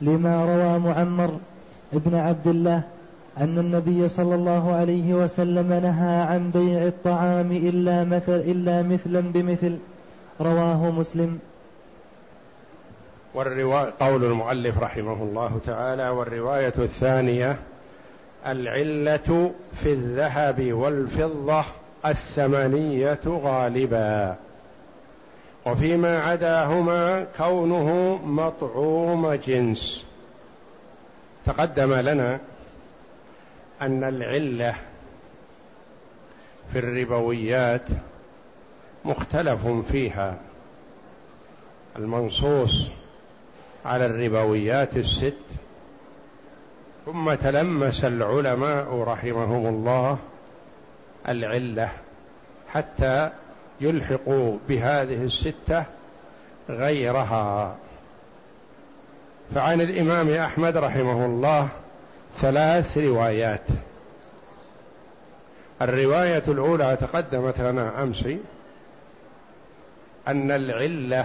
لما روى معمر ابن عبد الله أن النبي صلى الله عليه وسلم نهى عن بيع الطعام إلا مثل إلا مثلا بمثل. رواه مسلم. والرواية قول المؤلف رحمه الله تعالى والرواية الثانية العلة في الذهب والفضة الثمنية غالبا. وفيما عداهما كونه مطعوم جنس. تقدم لنا أن العلة في الربويات مختلف فيها. المنصوص على الربويات الست. ثم تلمس العلماء رحمهم الله العلة حتى يلحقوا بهذه الستة غيرها. فعن الإمام أحمد رحمه الله ثلاث روايات. الرواية الأولى تقدمت لنا أمس أن العلة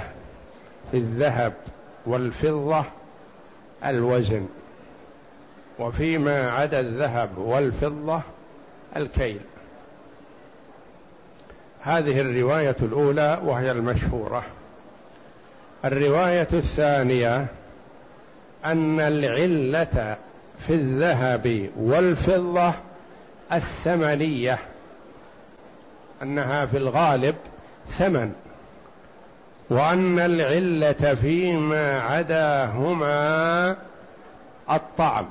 في الذهب والفضة الوزن وفيما عدا الذهب والفضة الكيل. هذه الرواية الأولى وهي المشهورة. الرواية الثانية أن العلة في الذهب والفضة الثمنية أنها في الغالب ثمن وأن العلة فيما عداهما الطعم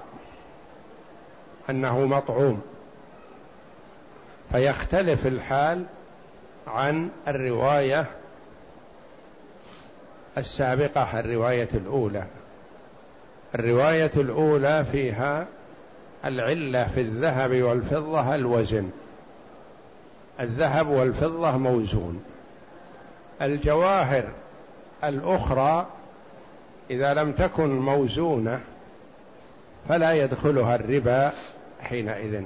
أنه مطعوم. فيختلف الحال عن الرواية السابقة الرواية الأولى. الرواية الأولى فيها العلة في الذهب والفضة الوزن. الذهب والفضة موزون. الجواهر الأخرى إذا لم تكن موزونة فلا يدخلها الربا حينئذ.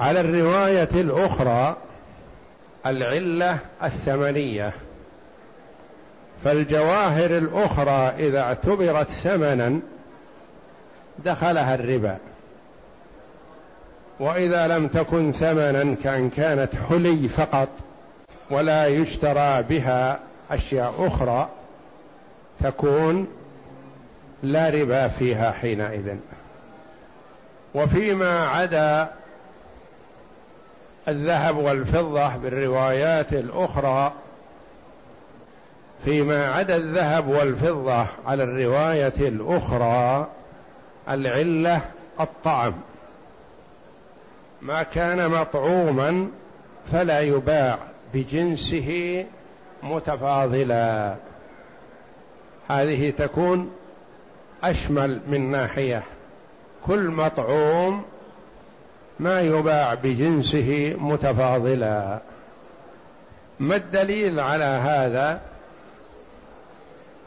على الرواية الأخرى العلة الثمنية. فالجواهر الأخرى إذا اعتبرت ثمنا دخلها الربا. وإذا لم تكن ثمنا كأن كانت حلي فقط ولا يشترى بها أشياء أخرى تكون لا ربا فيها حينئذ. وفيما عدا الذهب والفضة بالروايات الأخرى فيما عدا الذهب والفضة على الرواية الأخرى العلة الطعم. ما كان مطعوما فلا يباع بجنسه متفاضلا. هذه تكون أشمل من ناحية. كل مطعوم ما يباع بجنسه متفاضلا. ما الدليل على هذا؟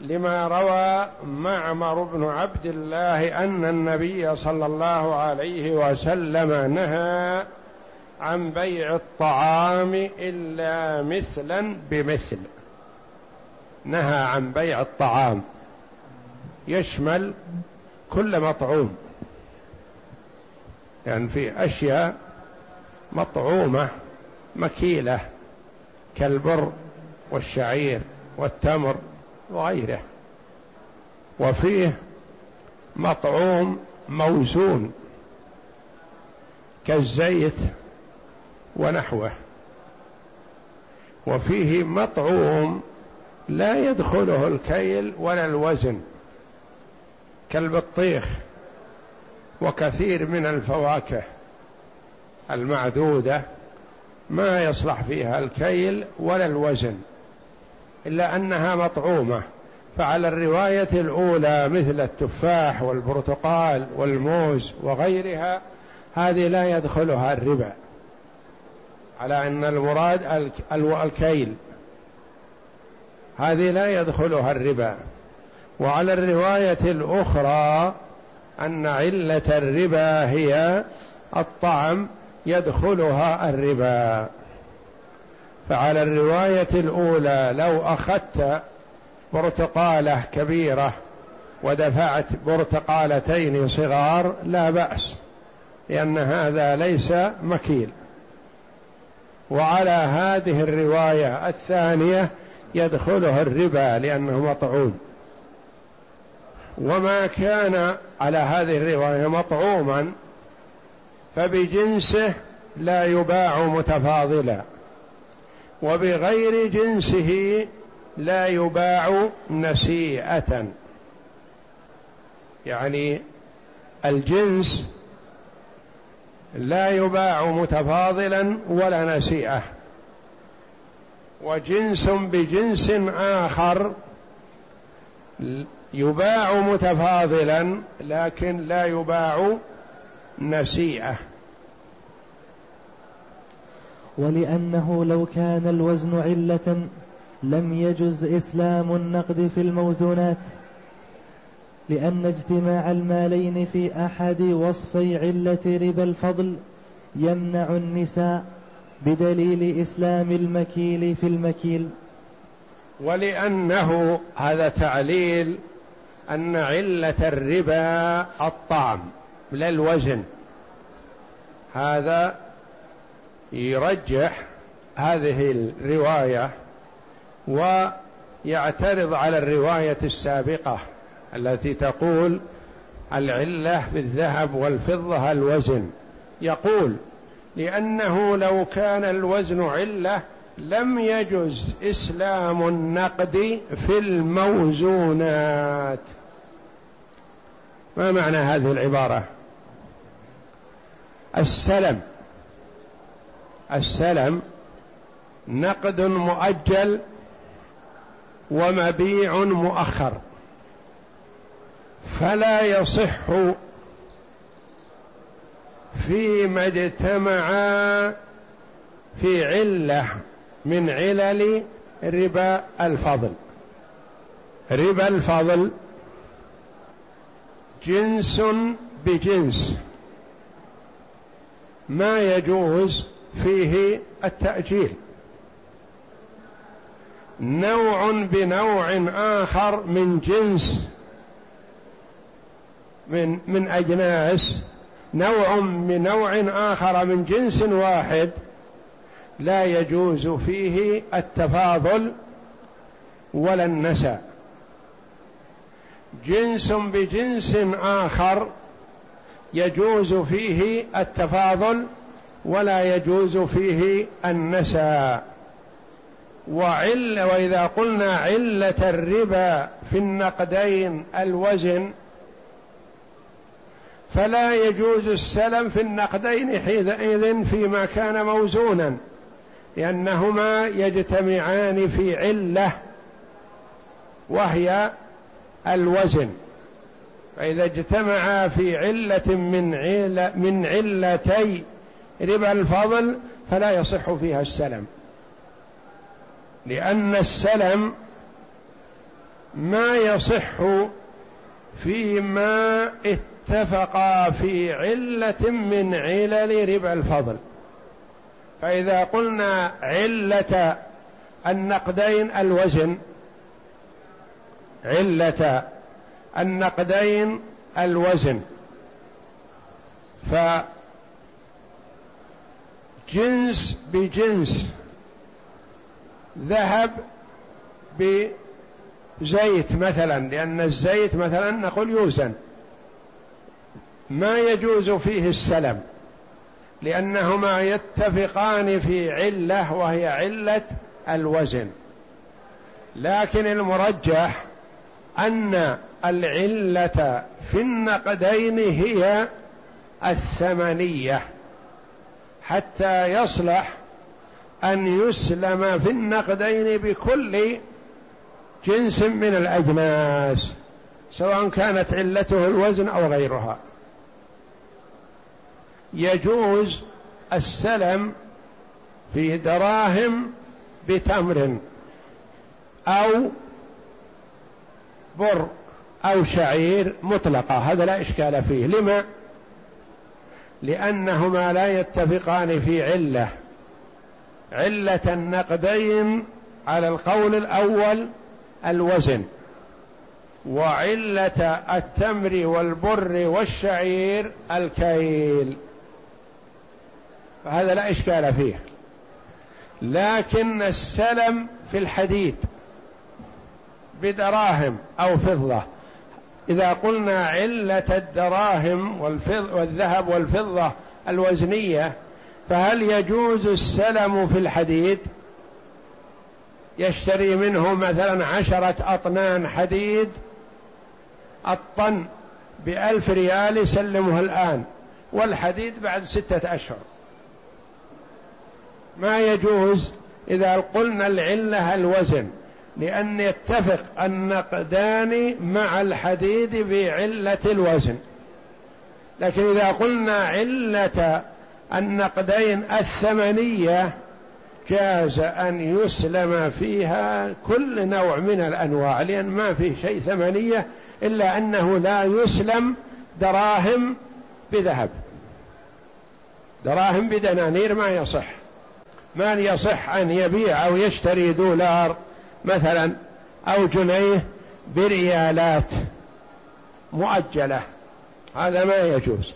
لما روى معمر بن عبد الله أن النبي صلى الله عليه وسلم نهى عن بيع الطعام إلا مثلا بمثل. نهى عن بيع الطعام. يشمل كل مطعوم. يعني في أشياء مطعومة مكيلة كالبر والشعير والتمر وغيره. وفيه مطعوم موزون كالزيت ونحوه. وفيه مطعوم لا يدخله الكيل ولا الوزن كالبطيخ. وكثير من الفواكه المعدودة ما يصلح فيها الكيل ولا الوزن إلا أنها مطعومة. فعلى الرواية الأولى مثل التفاح والبرتقال والموز وغيرها هذه لا يدخلها الربا على أن المراد الكيل. هذه لا يدخلها الربا. وعلى الرواية الأخرى أن علة الربا هي الطعم يدخلها الربا. فعلى الرواية الأولى لو أخذت برتقالة كبيرة ودفعت برتقالتين صغار لا بأس لأن هذا ليس مكيل. وعلى هذه الرواية الثانية يدخله الربا لأنه مطعوم وما كان على هذه الرواية مطعوما فبجنسه لا يباع متفاضلا وبغير جنسه لا يباع نسيئة. يعني الجنس لا يباع متفاضلا ولا نسيئة وجنس بجنس آخر يباع متفاضلا لكن لا يباع نسيئة. ولأنه لو كان الوزن علة لم يجز إسلام النقد في الموزونات. لأن اجتماع المالين في أحد وصفي علة ربا الفضل يمنع النساء بدليل إسلام المكيل في المكيل. ولأنه هذا تعليل أن علة الربا الطعم لا الوزن. هذا يرجح هذه الرواية ويعترض على الرواية السابقة التي تقول العلة بالذهب والفضة الوزن. يقول لأنه لو كان الوزن علة لم يجز إسلام النقد في الموزونات. ما معنى هذه العبارة؟ السلم السلم نقد مؤجل ومبيع مؤخر فلا يصح فيما اجتمعا في علة من علل ربا الفضل. ربا الفضل جنس بجنس. ما يجوز فيه التأجيل. نوع بنوع آخر من جنس من من أجناس. نوع بنوع آخر من جنس واحد لا يجوز فيه التفاضل ولا النسى جنس بجنس آخر يجوز فيه التفاضل ولا يجوز فيه النسى وعل وإذا قلنا علة الربا في النقدين الوزن فلا يجوز السلم في النقدين حينئذ فيما كان موزونا. لأنهما يجتمعان في علة وهي الوزن. فإذا اجتمعا في علة من علة من علتي ربا الفضل فلا يصح فيها السلم. لأن السلم ما يصح فيما اتفقا في علة من علل ربا الفضل. فإذا قلنا علة النقدين الوزن علة النقدين الوزن فجنس بجنس ذهب بزيت مثلا لأن الزيت مثلا نقول يوزن ما يجوز فيه السلم. لأنهما يتفقان في علة وهي علة الوزن. لكن المرجح أن العلة في النقدين هي الثمنية حتى يصلح أن يسلم في النقدين بكل جنس من الأجناس سواء كانت علته الوزن أو غيرها. يجوز السلم في دراهم بتمر أو بر أو شعير مطلقة هذا لا إشكال فيه. لما؟ لأنهما لا يتفقان في علة. علة النقدين على القول الأول الوزن. وعلة التمر والبر والشعير الكيل. فهذا لا إشكال فيه. لكن السلم في الحديد بدراهم أو فضة. إذا قلنا علة الدراهم والذهب والفضة الوزنية فهل يجوز السلم في الحديد؟ يشتري منه مثلا عشرة أطنان حديد الطن بألف ريال يسلمه الآن والحديد بعد ستة أشهر. ما يجوز إذا قلنا العلة الوزن لأن يتفق النقدان مع الحديد بعلة الوزن. لكن إذا قلنا علة النقدين الثمنية جاز أن يسلم فيها كل نوع من الأنواع لأن ما في شيء ثمنية إلا أنه لا يسلم دراهم بذهب. دراهم بدنانير ما يصح. ما يصح أن يبيع أو يشتري دولار مثلا أو جنيه بريالات مؤجلة؟ هذا ما يجوز.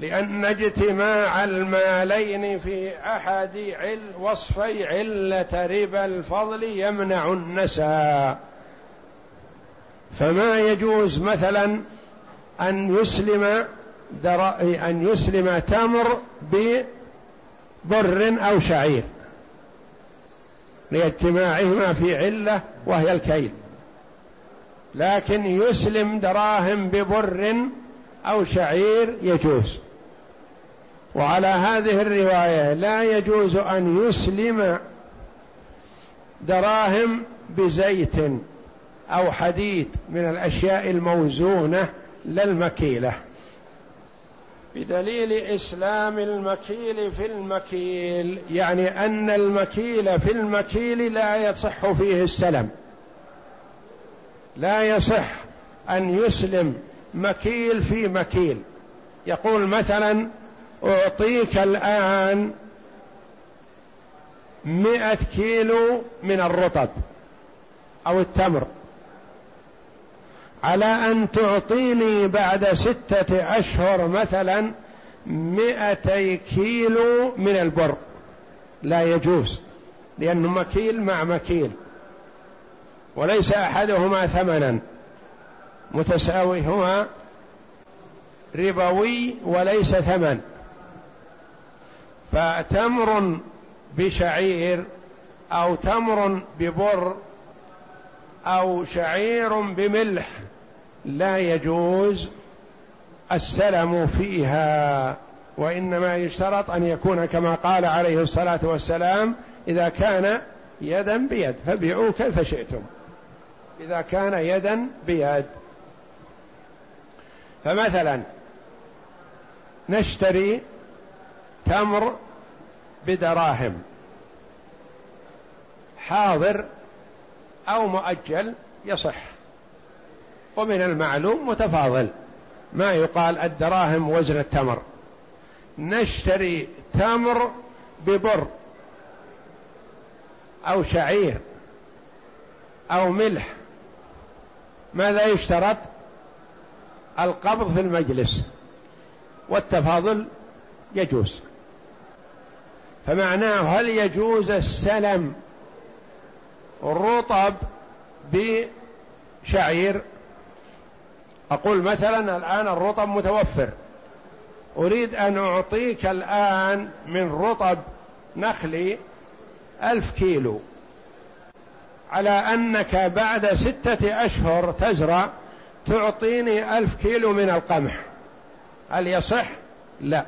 لأن اجتماع المالين في أحد عل وصفي علة ربا الفضل يمنع النسى فما يجوز مثلا أن يسلم أن يسلم تمر ببر أو شعير لاجتماعهما في علة وهي الكيل. لكن يسلم دراهم ببر أو شعير يجوز. وعلى هذه الرواية لا يجوز أن يسلم دراهم بزيت أو حديد من الأشياء الموزونة للمكيلة. بدليل إسلام المكيل في المكيل يعني أن المكيل في المكيل لا يصح فيه السلم. لا يصح أن يسلم مكيل في مكيل. يقول مثلا أعطيك الآن مئة كيلو من الرطب أو التمر. على أن تعطيني بعد ستة أشهر مثلا مئتي كيلو من البر. لا يجوز لأنه مكيل مع مكيل. وليس أحدهما ثمنا. متساوي هما ربوي وليس ثمن. فتمر بشعير أو تمر ببر أو شعير بملح لا يجوز السلم فيها وإنما يشترط أن يكون كما قال عليه الصلاة والسلام إذا كان يدا بيد فبيعوا كيف شئتم. إذا كان يدا بيد. فمثلا نشتري تمر بدراهم حاضر أو مؤجل يصح. ومن المعلوم متفاضل. ما يقال الدراهم وزن التمر. نشتري تمر ببر أو شعير أو ملح. ماذا يشترط؟ القبض في المجلس. والتفاضل يجوز. فمعناه هل يجوز السلم رطب بشعير أقول مثلا الآن الرطب متوفر. أريد أن أعطيك الآن من رطب نخلي ألف كيلو. على أنك بعد ستة أشهر تزرع تعطيني ألف كيلو من القمح. هل يصح؟ لا.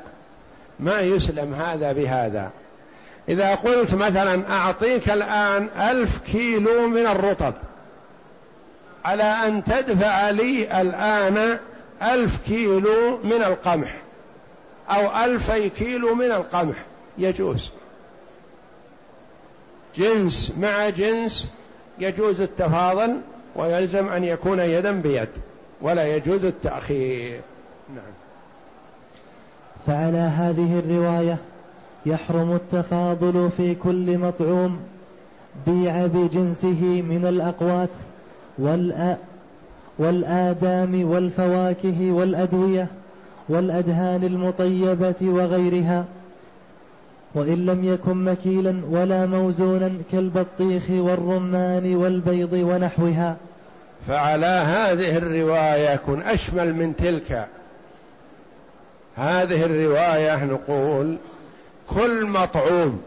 ما يسلم هذا بهذا. إذا قلت مثلا أعطيك الآن ألف كيلو من الرطب. على أن تدفع لي الآن ألف كيلو من القمح أو ألفي كيلو من القمح. يجوز. جنس مع جنس يجوز التفاضل ويلزم أن يكون يدا بيد ولا يجوز التأخير. نعم. فعلى هذه الرواية يحرم التفاضل في كل مطعوم بيع بجنسه من الأقوات. والآدام والفواكه والأدوية والأدهان المطيبة وغيرها وإن لم يكن مكيلا ولا موزونا كالبطيخ والرمان والبيض ونحوها. فعلى هذه الرواية يكون أشمل من تلك. هذه الرواية نقول كل مطعوم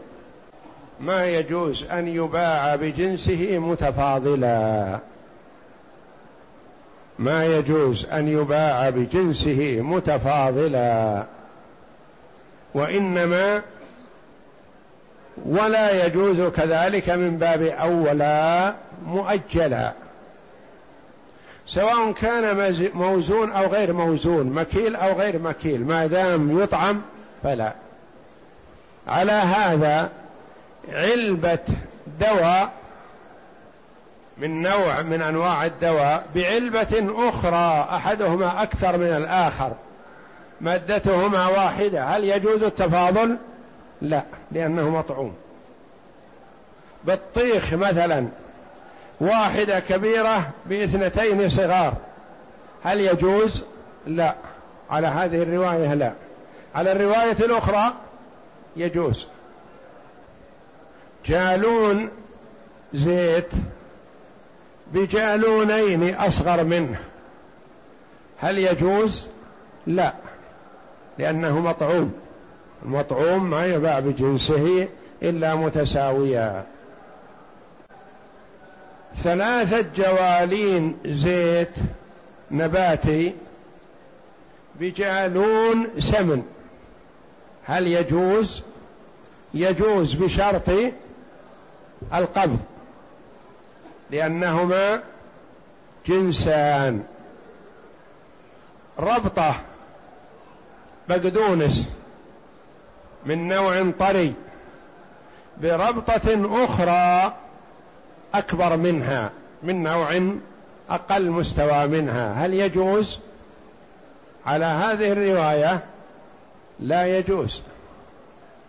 ما يجوز أن يباع بجنسه متفاضلا. ما يجوز أن يباع بجنسه متفاضلا وإنما ولا يجوز كذلك من باب أولى مؤجلا. سواء كان موزون أو غير موزون مكيل أو غير مكيل ما دام يطعم فلا. على هذا علبة دواء من نوع من أنواع الدواء بعلبة أخرى أحدهما أكثر من الآخر مادتهما واحدة هل يجوز التفاضل؟ لا لأنه مطعوم بطيخ مثلا واحدة كبيرة باثنتين صغار هل يجوز؟ لا على هذه الرواية لا على الرواية الأخرى يجوز جالون زيت بجالونين أصغر منه. هل يجوز؟ لا لأنه مطعوم. المطعوم ما يباع بجنسه إلا متساويا. ثلاثة جوالين زيت نباتي بجالون سمن. هل يجوز؟ يجوز بشرط القبض. لأنهما جنسان. ربطة بقدونس من نوع طري بربطة أخرى أكبر منها من نوع أقل مستوى منها. هل يجوز؟ على هذه الرواية لا يجوز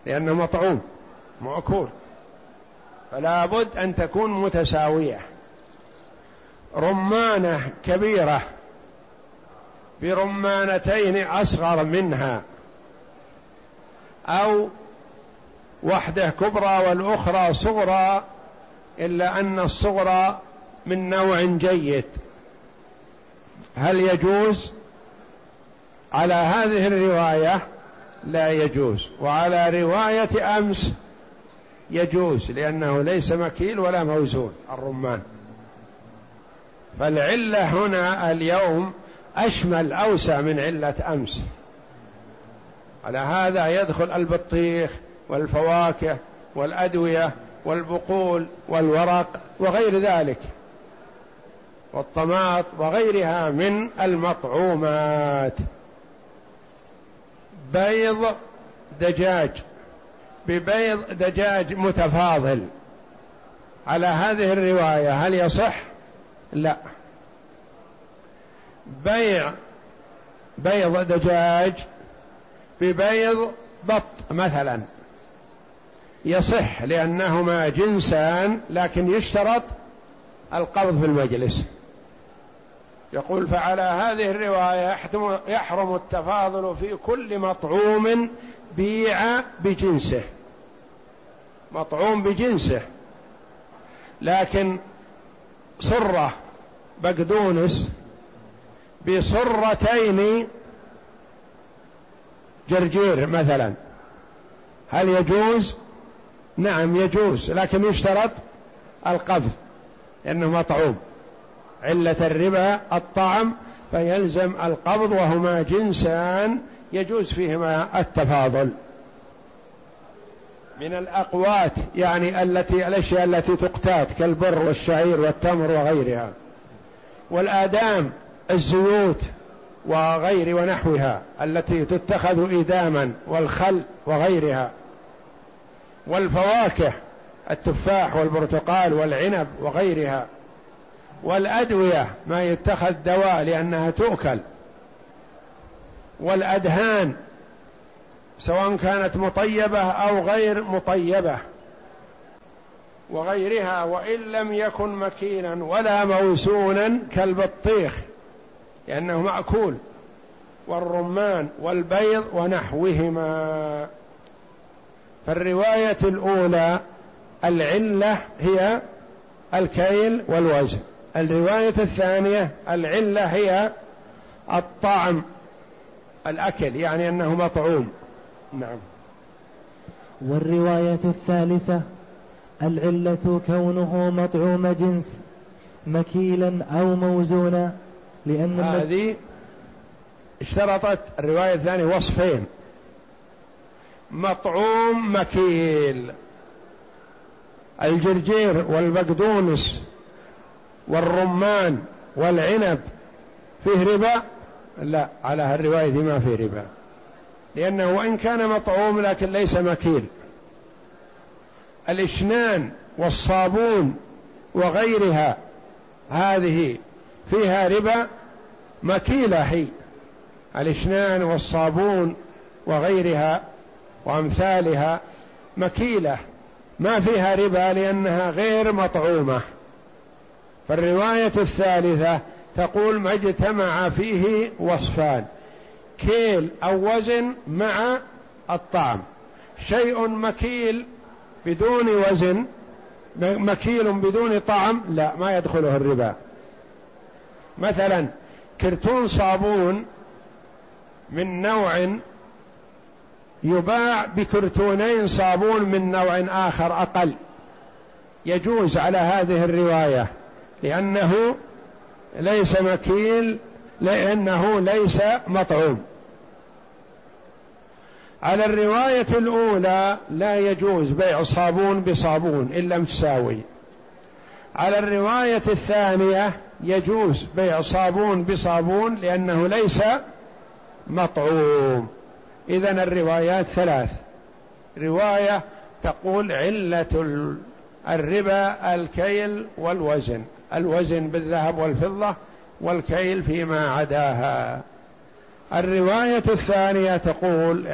لأنه مطعوم مأكول. فلا بد أن تكون متساوية. رمانة كبيرة برمانتين أصغر منها أو وحدة كبرى والأخرى صغرى إلا أن الصغرى من نوع جيد. هل يجوز؟ على هذه الرواية لا يجوز وعلى رواية أمس يجوز لأنه ليس مكيل ولا موزون الرمان. فالعلة هنا اليوم أشمل أوسع من علة أمس. على هذا يدخل البطيخ والفواكه والأدوية والبقول والورق وغير ذلك. والطماط وغيرها من المطعومات. بيض دجاج. ببيض دجاج متفاضل. على هذه الرواية هل يصح لا. بيع بيض دجاج ببيض بط مثلا. يصح لأنهما جنسان لكن يشترط القبض في المجلس. يقول فعلى هذه الرواية يحرم التفاضل في كل مطعوم بيع بجنسه. مطعوم بجنسه. لكن صرة بقدونس بصرتين جرجير مثلا. هل يجوز؟ نعم يجوز لكن يشترط القبض لأنه مطعوم. علة الربا الطعم فيلزم القبض وهما جنسان يجوز فيهما التفاضل. من الأقوات يعني التي الأشياء التي تقتات كالبر والشعير والتمر وغيرها. والآدام الزيوت وغير ونحوها التي تتخذ إداما والخل وغيرها. والفواكه التفاح والبرتقال والعنب وغيرها. والأدوية ما يتخذ دواء لأنها تؤكل. والأدهان سواء كانت مطيبة أو غير مطيبة. وغيرها وإن لم يكن مكينا ولا موزونا كالبطيخ لأنه مأكول والرمان والبيض ونحوهما. فالرواية الأولى العلة هي الكيل والوزن الرواية الثانية العلة هي الطعم الأكل يعني أنه مطعوم. نعم. والرواية الثالثة العلة كونه مطعوم جنس مكيلا أو موزونا لأن هذه اشترطت الرواية الثانية وصفين. مطعوم مكيل الجرجير والبقدونس والرمان والعنب فيه ربا؟ لا على هالرواية ما فيه ربا. لأنه وإن كان مطعوم لكن ليس مكيل. الإشنان والصابون وغيرها هذه فيها ربا مكيلة هي. الإشنان والصابون وغيرها وأمثالها مكيلة. ما فيها ربا لأنها غير مطعومة. فالرواية الثالثة تقول ما اجتمع فيه وصفان. كيل أو وزن مع الطعم شيء مكيل بدون وزن مكيل بدون طعم لا ما يدخله الربا. مثلا كرتون صابون من نوع يباع بكرتونين صابون من نوع آخر أقل. يجوز على هذه الرواية لأنه ليس مكيل لأنه ليس مطعوم. على الرواية الأولى لا يجوز بيع صابون بصابون إن لم تساوي. على الرواية الثانية يجوز بيع صابون بصابون لأنه ليس مطعوم. إذا الروايات ثلاث. رواية تقول علة الربا الكيل والوزن. الوزن بالذهب والفضة والكيل فيما عداها. الرواية الثانية تقول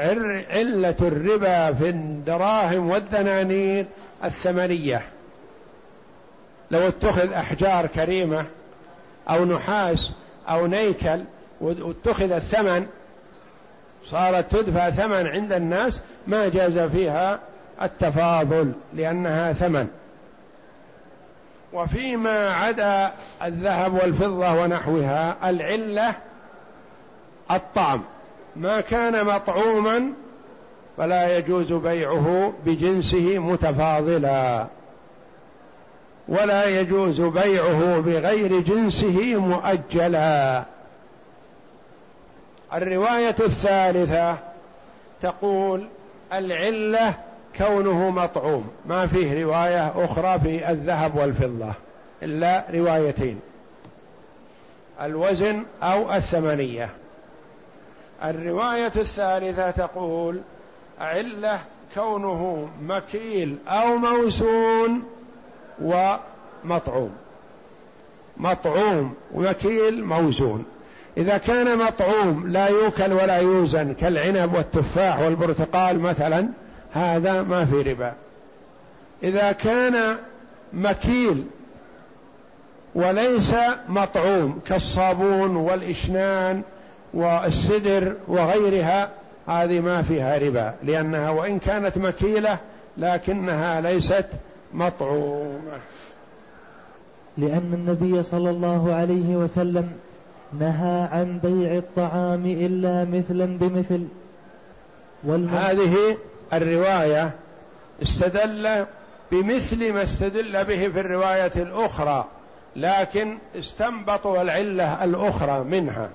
علة الربا في الدراهم والدنانير الثمنية. لو اتخذ أحجار كريمة أو نحاس أو نيكل واتخذ الثمن صارت تدفع ثمن عند الناس ما جاز فيها التفاضل لأنها ثمن. وفيما عدا الذهب والفضة ونحوها العلة الطعم. ما كان مطعوما فلا يجوز بيعه بجنسه متفاضلا. ولا يجوز بيعه بغير جنسه مؤجلا. الرواية الثالثة تقول العلة كونه مطعوم. ما فيه رواية أخرى في الذهب والفضة إلا روايتين. الوزن أو الثمنية. الرواية الثالثة تقول علة كونه مكيل أو موسون ومطعوم. مطعوم ومكيل موزون إذا كان مطعوم لا يوكل ولا يوزن كالعنب والتفاح والبرتقال مثلا هذا ما في ربا. إذا كان مكيل وليس مطعوم كالصابون والإشنان والسدر وغيرها هذه ما فيها ربا لأنها وإن كانت مكيلة لكنها ليست مطعومة. لأن النبي صلى الله عليه وسلم نهى عن بيع الطعام إلا مثلا بمثل. هذه الرواية استدل بمثل ما استدل به في الرواية الأخرى لكن استنبطوا العلة الأخرى منها.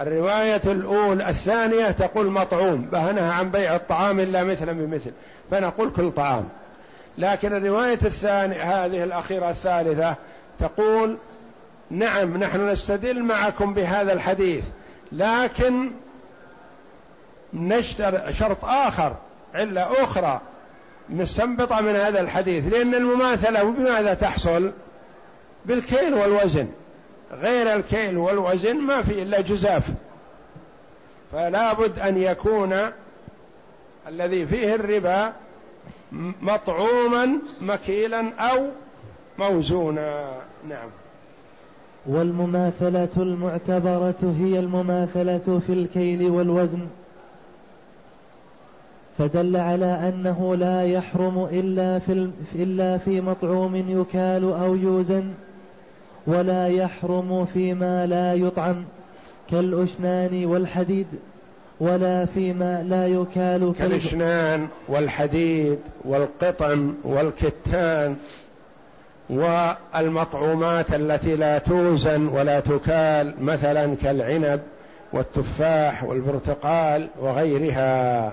الرواية الأولى الثانية تقول مطعوم بهنها عن بيع الطعام إلا مثلا بمثل فنقول كل طعام. لكن الرواية الثانية هذه الأخيرة الثالثة تقول نعم نحن نستدل معكم بهذا الحديث لكن نشتر شرط آخر علة أخرى مستنبطة من هذا الحديث لأن المماثلة بماذا تحصل؟ بالكيل والوزن. غير الكيل والوزن ما في إلا جزاف. فلا بد أن يكون الذي فيه الربا مطعوما مكيلا أو موزونا. نعم. والمماثلة المعتبرة هي المماثلة في الكيل والوزن. فدل على أنه لا يحرم إلا في, إلا في مطعوم يكال أو يوزن. ولا يحرم فيما لا يطعم كالأشنان والحديد ولا فيما لا يكال كالأشنان والحديد والقطن والكتان والمطعومات التي لا توزن ولا تكال مثلا كالعنب والتفاح والبرتقال وغيرها.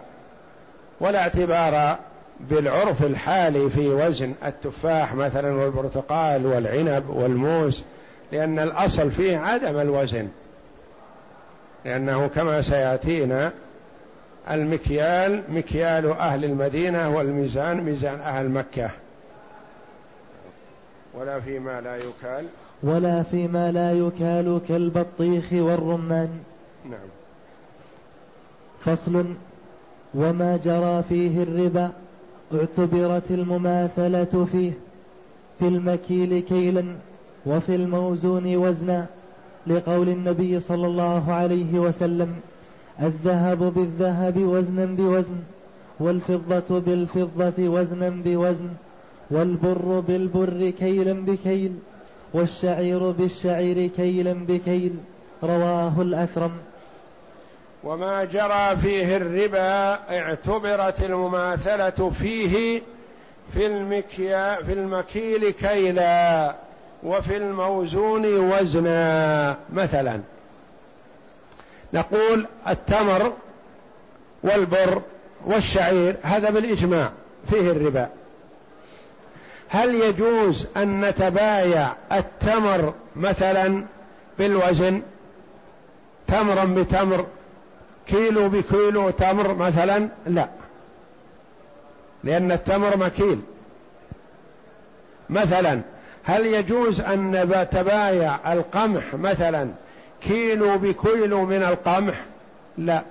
ولا اعتبار بالعرف الحالي في وزن التفاح مثلا والبرتقال والعنب والموز لأن الأصل فيه عدم الوزن لأنه كما سيأتينا المكيال مكيال أهل المدينة والميزان ميزان أهل مكة. ولا فيما لا يكال. ولا فيما لا يكال كالبطيخ والرمان. نعم. فصل وما جرى فيه الربا. اعتبرت المماثلة فيه في المكيل كيلا وفي الموزون وزنا لقول النبي صلى الله عليه وسلم الذهب بالذهب وزنا بوزن والفضة بالفضة وزنا بوزن والبر بالبر كيلا بكيل والشعير بالشعير كيلا بكيل رواه الأكرم. وما جرى فيه الربا اعتبرت المماثلة فيه في المكيا في المكيل كيلا وفي الموزون وزنا. مثلا نقول التمر والبر والشعير هذا بالإجماع فيه الربا. هل يجوز أن نتبايع التمر مثلا بالوزن تمرا بتمر كيلو بكيلو تمر مثلا؟ لا. لأن التمر مكيل. مثلا هل يجوز أن نتبايع القمح مثلا؟ كيلو بكيلو من القمح؟ لا.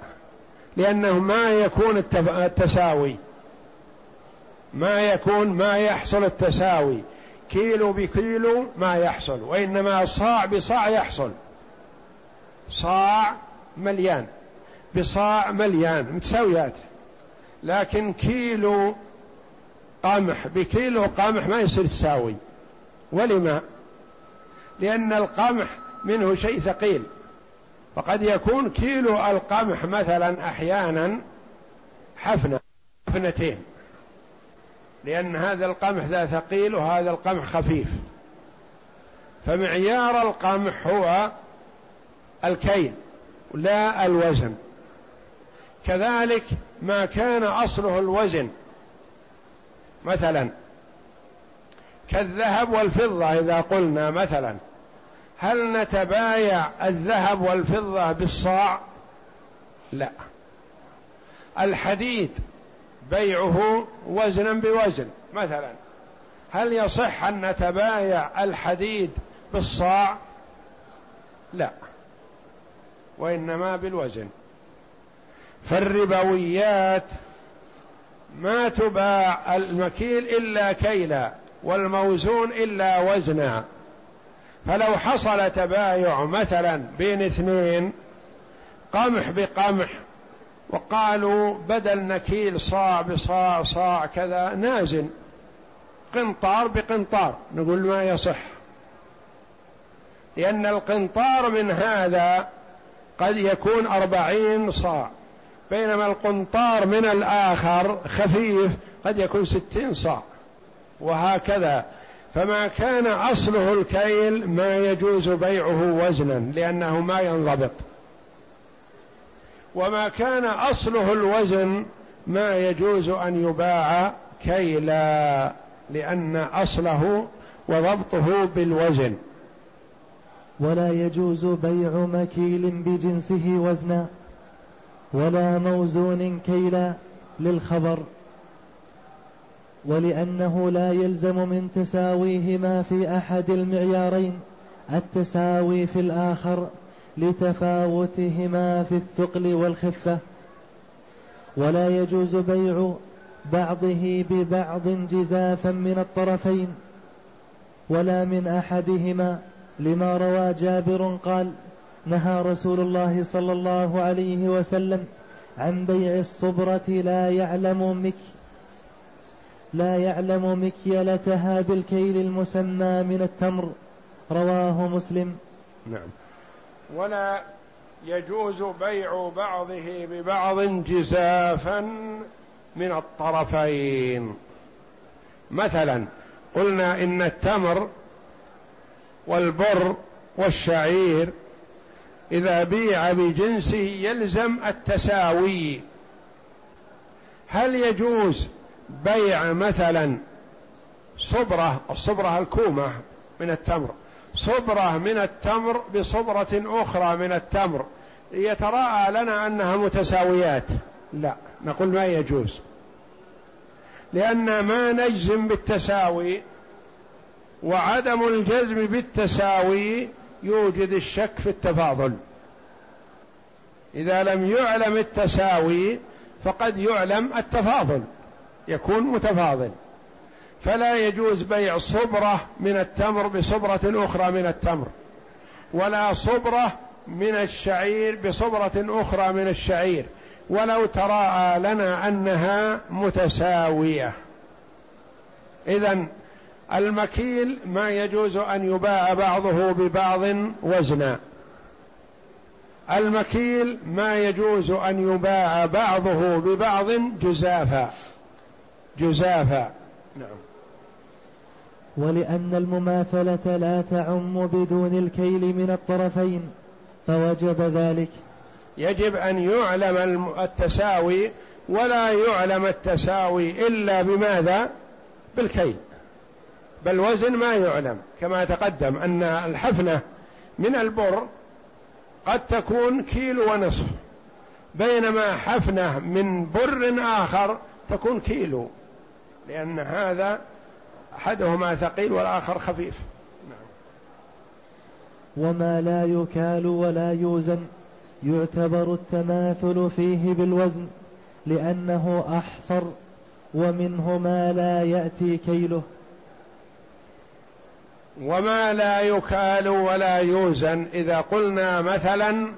لأنه ما يكون التساوي. ما يكون ما يحصل التساوي. كيلو بكيلو ما يحصل وإنما صاع بصاع يحصل. صاع مليان. بصاع مليان متساويات. لكن كيلو قمح بكيلو قمح ما يصير تساوي. ولما؟ لأن القمح منه شيء ثقيل. فقد يكون كيلو القمح مثلا أحيانا حفنة حفنتين. لأن هذا القمح ذا ثقيل وهذا القمح خفيف. فمعيار القمح هو الكيل لا الوزن. كذلك ما كان أصله الوزن. مثلا كالذهب والفضة إذا قلنا مثلا هل نتبايع الذهب والفضة بالصاع؟ لا. الحديد بيعه وزنا بوزن. مثلا هل يصح أن نتبايع الحديد بالصاع؟ لا وإنما بالوزن. فالربويات ما تباع المكيل إلا كيلا والموزون إلا وزنا. فلو حصل تبايع مثلا بين اثنين قمح بقمح وقالوا بدل نكيل صاع بصاع صاع كذا نازل. قنطار بقنطار نقول ما يصح. لأن القنطار من هذا قد يكون أربعين صاع. بينما القنطار من الآخر خفيف قد يكون ستين صاع وهكذا. فما كان أصله الكيل ما يجوز بيعه وزنا لأنه ما ينضبط. وما كان أصله الوزن ما يجوز أن يباع كيلا لأن أصله وضبطه بالوزن. ولا يجوز بيع مكيل بجنسه وزنا. ولا موزون كيلا للخبر ولأنه لا يلزم من تساويهما في أحد المعيارين التساوي في الآخر لتفاوتهما في الثقل والخفة. ولا يجوز بيع بعضه ببعض جزافا من الطرفين ولا من أحدهما لما روى جابر قال نهى رسول الله صلى الله عليه وسلم عن بيع الصبرة لا يعلم مك لا يعلم مكيلتها بالكيل المسمى من التمر. رواه مسلم. نعم. ولا يجوز بيع بعضه ببعض جزافا من الطرفين. مثلا قلنا إن التمر والبر والشعير إذا بيع بجنسه يلزم التساوي. هل يجوز بيع مثلا صبرة الصبرة الكومة من التمر صبرة من التمر بصبرة أخرى من التمر يتراءى لنا أنها متساويات؟ لا نقول ما يجوز. لأن ما نجزم بالتساوي وعدم الجزم بالتساوي يوجد الشك في التفاضل. إذا لم يعلم التساوي فقد يعلم التفاضل يكون متفاضل. فلا يجوز بيع صبرة من التمر بصبرة أخرى من التمر ولا صبرة من الشعير بصبرة أخرى من الشعير ولو تراءى لنا أنها متساوية. اذا المكيل ما يجوز أن يباع بعضه ببعض وزنا. المكيل ما يجوز أن يباع بعضه ببعض جزافا. جزافا. نعم. ولأن المماثلة لا تعم بدون الكيل من الطرفين فوجب ذلك. يجب أن يعلم التساوي ولا يعلم التساوي إلا بماذا؟ بالكيل. بل وزن ما يعلم. كما تقدم أن الحفنة من البر قد تكون كيلو ونصف بينما حفنة من بر آخر تكون كيلو لأن هذا أحدهما ثقيل والآخر خفيف. نعم. وما لا يكال ولا يوزن يعتبر التماثل فيه بالوزن لأنه أحصر ومنه ما لا يأتي كيله. وما لا يكال ولا يوزن إذا قلنا مثلا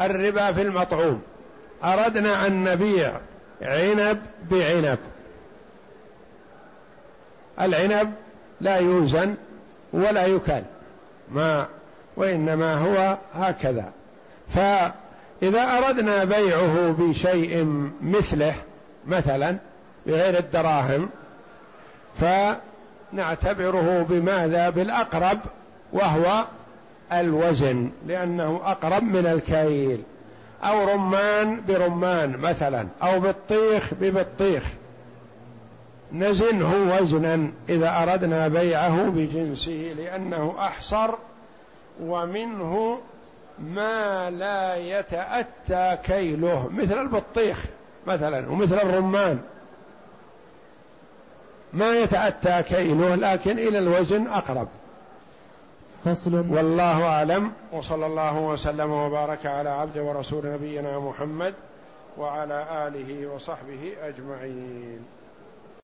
الربا في المطعوم. أردنا أن نبيع عنب بعنب. العنب لا يوزن ولا يكال. ما وإنما هو هكذا. فإذا أردنا بيعه بشيء مثله مثلا بغير الدراهم ف نعتبره بماذا؟ بالأقرب وهو الوزن لأنه أقرب من الكيل. أو رمان برمان مثلا أو بطيخ ببطيخ. نزنه وزنا إذا أردنا بيعه بجنسه لأنه أحصر ومنه ما لا يتأتى كيله مثل البطيخ مثلا ومثل الرمان. ما يتأتى كيله لكن إلى الوزن أقرب. فصل. والله أعلم وصلى الله وسلم وبارك على عبد ورسول نبينا محمد وعلى آله وصحبه أجمعين.